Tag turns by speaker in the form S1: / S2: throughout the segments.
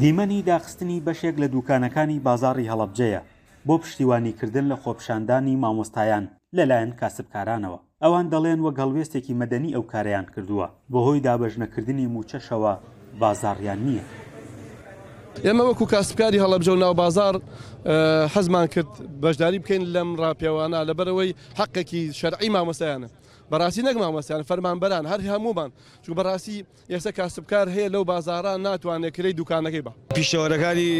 S1: دیمەنی داخستنی بەشێک لە دووکانەکانی بازاڕی هەڵەبجەیە بۆ پشتیوانیکردن لە خۆپیشاندانی مامۆستایان لەلایەن کاسبکارانەوە، ئەوان دەڵێن وەک هەڵوێستێکی مەدەنی ئەو کارەیان کردووە، بەهۆی دابەشنەکردنی مووچەشەوە بازاڕیان نییە.
S2: ئێمە وەکو کاسبکاری هەڵەبجە و ناوبازاڕ حەزمان کرد بەشداری بکەین لەم ڕاپێوانە، لەبەرئەوەی حەقێکی شەرعی مامۆستایانە، بەڕاستی نەک مامۆستایان، فەرمانبەران، هەر هەموومان چونکە بەڕاستی ئێستا کاسبکار هەیە لەو بازاڕە ناتوانێت کرێی دوکانەکەی بە.
S3: پیشەوەرەکانی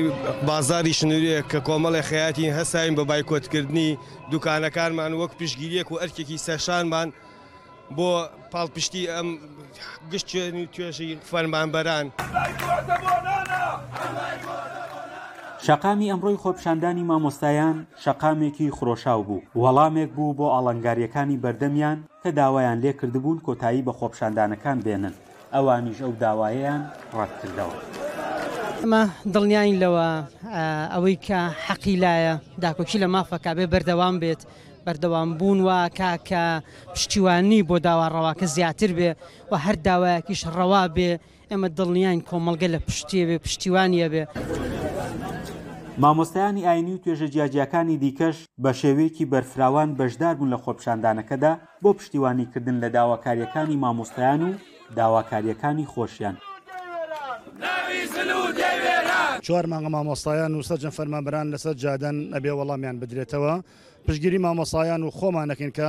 S3: بازاڕی سنوورییە کە کۆمەڵێک خەیاتین هەستاوین بە بایکۆتکردنی دوکانەکانمان وەک پشتگیرییەک و ئەرکێکی سەرشانمان بۆ پاڵپشتی ئەم گشت جوێن و توێژی فەرمانبەران.
S1: شەقامی ئەمڕۆی خۆپیشاندانی مامۆستایان شەقامێکی خرۆشاو بوو، وەڵامێک بوو بۆ ئاڵەنگارییەکانی بەردەمیان، کە داوایان لێکردبوون کۆتایی بە خۆپشاندانەکان بێنن، ئەوانیش ئەو داوایەیان ڕەتکردەوە.
S4: ئێمە دڵنیاین لەوە ئەوەی کە حەقی لایە داکۆکی لە مافەکە بێ بەردەوام بێت، بەردەوامبوون وا ئەکا کە پشتیوانی بۆ داوا ڕەواکە زیاتر بێ و هەر داوایەکیش ڕەوا بێ، ئێمە دڵنیاین کۆمەڵگە لە پشتی ئەبێ، پشتیوانی ئەبێ.
S1: مامۆستایانی ئاینی و توێژە جیاجیاکانی دیکەش بە شێوەیەکی بەرفراوان بەشدار بوون لە خۆپیشاندانەکەدا بۆ پشتیوانیکردن لە داواکارییەکانی مامۆستایان و داواکارییەکانی خۆشیان.
S5: چوار مانگە مامۆستایان و سەرجەم فەرمانبەران لەسەر جادەن ئەبێ وەڵامیان بدرێتەوە، پشتگیری مامۆستایان و خۆمان دەکەین کە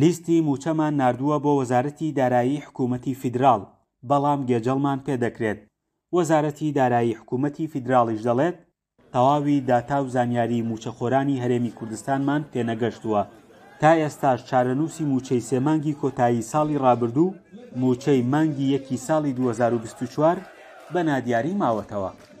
S1: لیستی مووچەمان ناردووە بۆ وەزارەتی دارایی حکوومەتی فیدراڵ، بەڵام گێجەڵمان پێ دەکرێت، وەزارەتی دارایی حکوومەتی فیدراڵیش دەڵێت، تەواوی داتا و زانیاریی مووچەخۆرانی هەرێمی کوردستانمان پێ نەگەشتووە، تا ئێستاش چارەنووسی مووچەی سێ مانگی کۆتایی ساڵی ڕابردوو و مووچەی مانگی یەکی ساڵی دوو هەزار و بیست و چوار بە نادیاری ماوەتەوە.